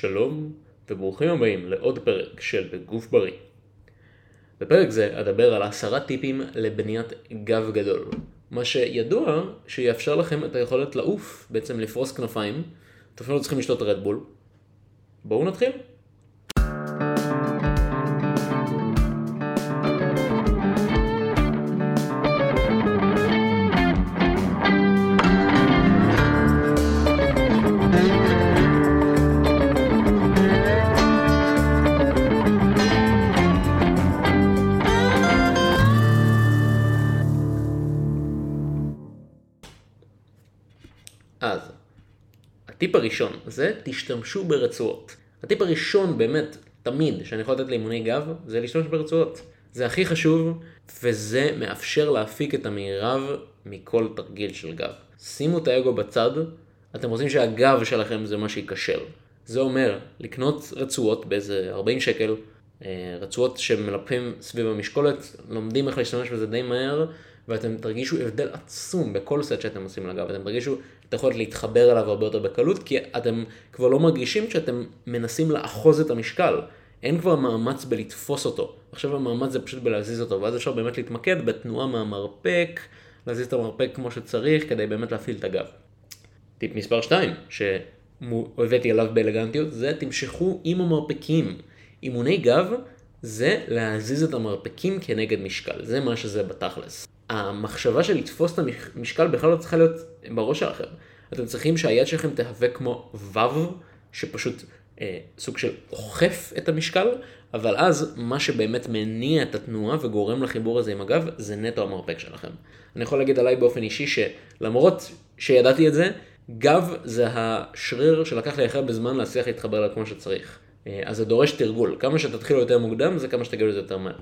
שלום וברוכים הבאים לעוד פרק של בגוף בריא. בפרק זה אדבר על עשרה טיפים לבניית גב גדול, מה שידוע שיאפשר לכם את היכולת לעוף, בעצם לפרוס כנפיים, אתם אפילו לא צריכים לשתות רדבול. בואו נתחיל. הטיפ הראשון זה תשתמשו ברצועות. הטיפ הראשון באמת, תמיד, שאני יכול לתת לאימוני גב, זה להשתמש ברצועות. זה הכי חשוב, וזה מאפשר להפיק את המערב מכל תרגיל של גב. שימו את האגו בצד, אתם רוצים שהגב שלכם זה מה שייכשל. זה אומר לקנות רצועות באיזה 40 שקל, אה, רצועות שמלפים סביב המשקולת, לומדים איך להשתמש בזה די מהר, ואתם תרגישו הבדל עצום בכל סט שאתם עושים לגב, אתם תרגישו את היכולת להתחבר אליו הרבה יותר בקלות, כי אתם כבר לא מרגישים שאתם מנסים לאחוז את המשקל. אין כבר מאמץ בלתפוס אותו. עכשיו המאמץ זה פשוט בלהזיז אותו, ואז אפשר באמת להתמקד בתנועה מהמרפק, להזיז את המרפק כמו שצריך, כדי באמת להפעיל את הגב. טיפ מספר 2, שהבאתי עליו באלגנטיות, זה תמשכו עם המרפקים. אימוני גב זה להזיז את המרפקים כנגד משקל, זה מה שזה בתכלס. המחשבה של לתפוס את המשקל בכלל לא צריכה להיות בראש שלכם. אתם צריכים שהיד שלכם תהווה כמו וו, שפשוט אה, סוג של אוכף את המשקל, אבל אז מה שבאמת מניע את התנועה וגורם לחיבור הזה עם הגב, זה נטו המרפק שלכם. אני יכול להגיד עליי באופן אישי שלמרות שידעתי את זה, גב זה השריר שלקח לי הכי הרבה זמן להצליח להתחבר אליו כמו שצריך. אה, אז זה דורש תרגול. כמה שתתחילו יותר מוקדם, זה כמה שתגידו לזה יותר מהר.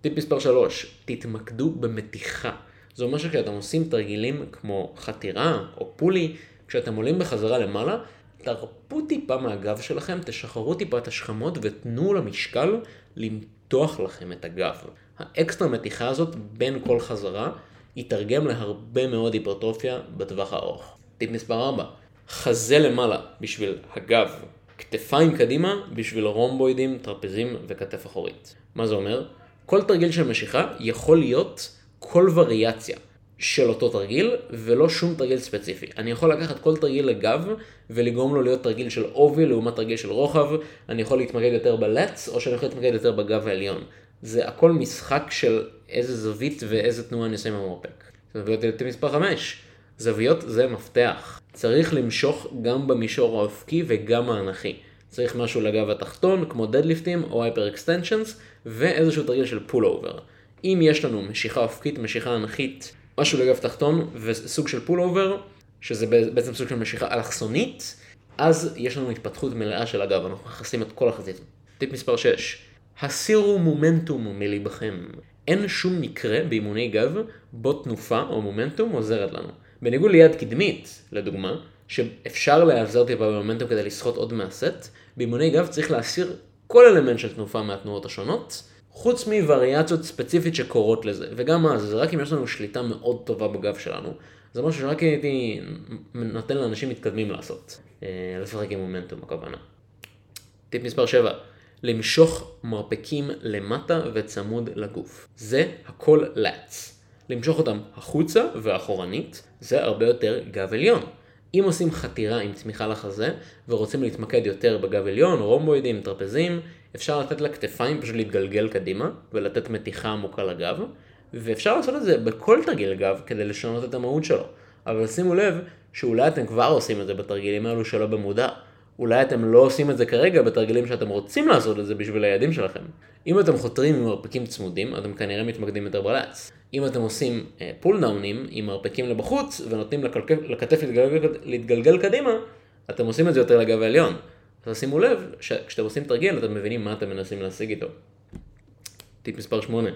טיפ מספר 3, תתמקדו במתיחה. זה אומר שכשאתם עושים תרגילים כמו חתירה או פולי, כשאתם עולים בחזרה למעלה, תרפו טיפה מהגב שלכם, תשחררו טיפה את השכמות ותנו למשקל למתוח לכם את הגב. האקסטרה מתיחה הזאת בין כל חזרה יתרגם להרבה מאוד היפרטרופיה בטווח הארוך. טיפ מספר 4, חזה למעלה בשביל הגב, כתפיים קדימה בשביל רומבוידים, טרפזים וכתף אחורית. מה זה אומר? כל תרגיל של משיכה יכול להיות כל וריאציה של אותו תרגיל, ולא שום תרגיל ספציפי. אני יכול לקחת כל תרגיל לגב, ולגרום לו להיות תרגיל של עובי לעומת תרגיל של רוחב, אני יכול להתמקד יותר בלץ, או שאני יכול להתמקד יותר בגב העליון. זה הכל משחק של איזה זווית ואיזה תנועה אני עושה עם המרפק. זוויות לטיפ מספר 5. זוויות זה מפתח. צריך למשוך גם במישור האופקי וגם האנכי. צריך משהו לגב התחתון, כמו דדליפטים או hyper extensions, ואיזשהו תרגיל של pull over. אם יש לנו משיכה אופקית, משיכה אנכית, משהו לגב תחתון וסוג של pull over, שזה בעצם סוג של משיכה אלכסונית, אז יש לנו התפתחות מלאה של הגב, אנחנו מכסים את כל החזית. טיפ מספר 6, הסירו מומנטום מליבכם. אין שום מקרה באימוני גב בו תנופה או מומנטום עוזרת לנו. בניגוד ליד קדמית, לדוגמה, שאפשר להיעזר טיפה במומנטום כדי לסחוט עוד מהסט, באימוני גב צריך להסיר כל אלמנט של תנופה מהתנועות השונות, חוץ מווריאציות ספציפית שקורות לזה. וגם אז, זה רק אם יש לנו שליטה מאוד טובה בגב שלנו. זה משהו שרק הייתי נותן לאנשים מתקדמים לעשות. אה, לשחק עם מומנטום הכוונה. טיפ מספר 7, למשוך מרפקים למטה וצמוד לגוף. זה הכל לאץ. למשוך אותם החוצה ואחורנית, זה הרבה יותר גב עליון. אם עושים חתירה עם צמיחה לחזה ורוצים להתמקד יותר בגב עליון, רומבוידים, טרפזים, אפשר לתת לכתפיים פשוט להתגלגל קדימה ולתת מתיחה עמוקה לגב, ואפשר לעשות את זה בכל תרגיל גב כדי לשנות את המהות שלו. אבל שימו לב שאולי אתם כבר עושים את זה בתרגילים האלו שלא במודע. אולי אתם לא עושים את זה כרגע בתרגילים שאתם רוצים לעשות את זה בשביל היעדים שלכם. אם אתם חותרים עם מרפקים צמודים, אתם כנראה מתמקדים יותר בלץ. אם אתם עושים פול uh, דאונים עם מרפקים לבחוץ ונותנים לכתף להתגלגל, להתגלגל קדימה, אתם עושים את זה יותר לגב העליון. אז שימו לב שכשאתם עושים תרגיל אתם מבינים מה אתם מנסים להשיג איתו. טיפ מספר 8,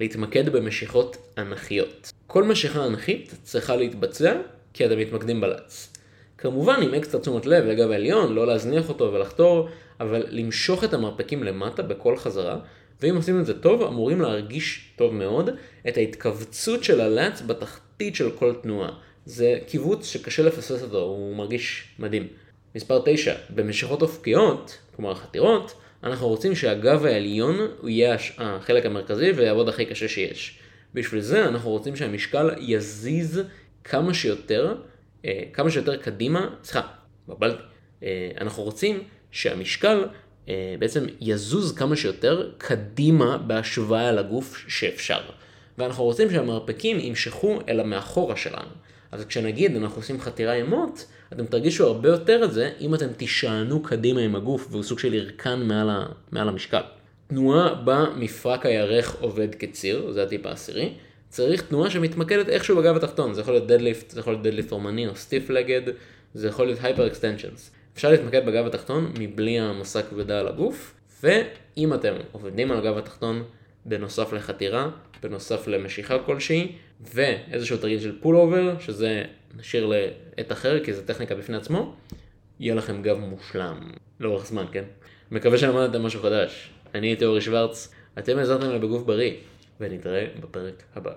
להתמקד במשיכות אנכיות. כל משיכה אנכית צריכה להתבצע כי אתם מתמקדים בלץ. כמובן עם אקסטרה תשומת לב לגב העליון, לא להזניח אותו ולחתור, אבל למשוך את המרפקים למטה בכל חזרה, ואם עושים את זה טוב, אמורים להרגיש טוב מאוד את ההתכווצות של הלץ בתחתית של כל תנועה. זה קיבוץ שקשה לפספס אותו, הוא מרגיש מדהים. מספר 9, במשיכות אופקיות, כלומר חתירות, אנחנו רוצים שהגב העליון הוא יהיה החלק המרכזי ויעבוד הכי קשה שיש. בשביל זה אנחנו רוצים שהמשקל יזיז כמה שיותר, אה, כמה שיותר קדימה, סליחה, בבלתי. אה, אנחנו רוצים שהמשקל אה, בעצם יזוז כמה שיותר קדימה בהשוואה לגוף שאפשר. ואנחנו רוצים שהמרפקים ימשכו אל המאחורה שלנו. אז כשנגיד אנחנו עושים חתירה מוט, אתם תרגישו הרבה יותר את זה אם אתם תישענו קדימה עם הגוף והוא סוג של ירקן מעל, ה, מעל המשקל. תנועה במפרק הירך עובד כציר, זה הטיפ העשירי. צריך תנועה שמתמקדת איכשהו בגב התחתון, זה יכול להיות deadlift, זה יכול להיות deadlift רומני או stiff-legged, זה יכול להיות hyperextensions. אפשר להתמקד בגב התחתון מבלי העמסה כבדה על הגוף, ואם אתם עובדים על הגב התחתון בנוסף לחתירה, בנוסף למשיכה כלשהי, ואיזשהו תרגיל של pullover, שזה נשאיר לעת אחר, כי זו טכניקה בפני עצמו, יהיה לכם גב מושלם, לאורך זמן, כן? מקווה שלמדתם משהו חדש. אני הייתי אורי שוורץ, אתם עזרתם לי בגוף בריא, ונתראה בפרק הבא.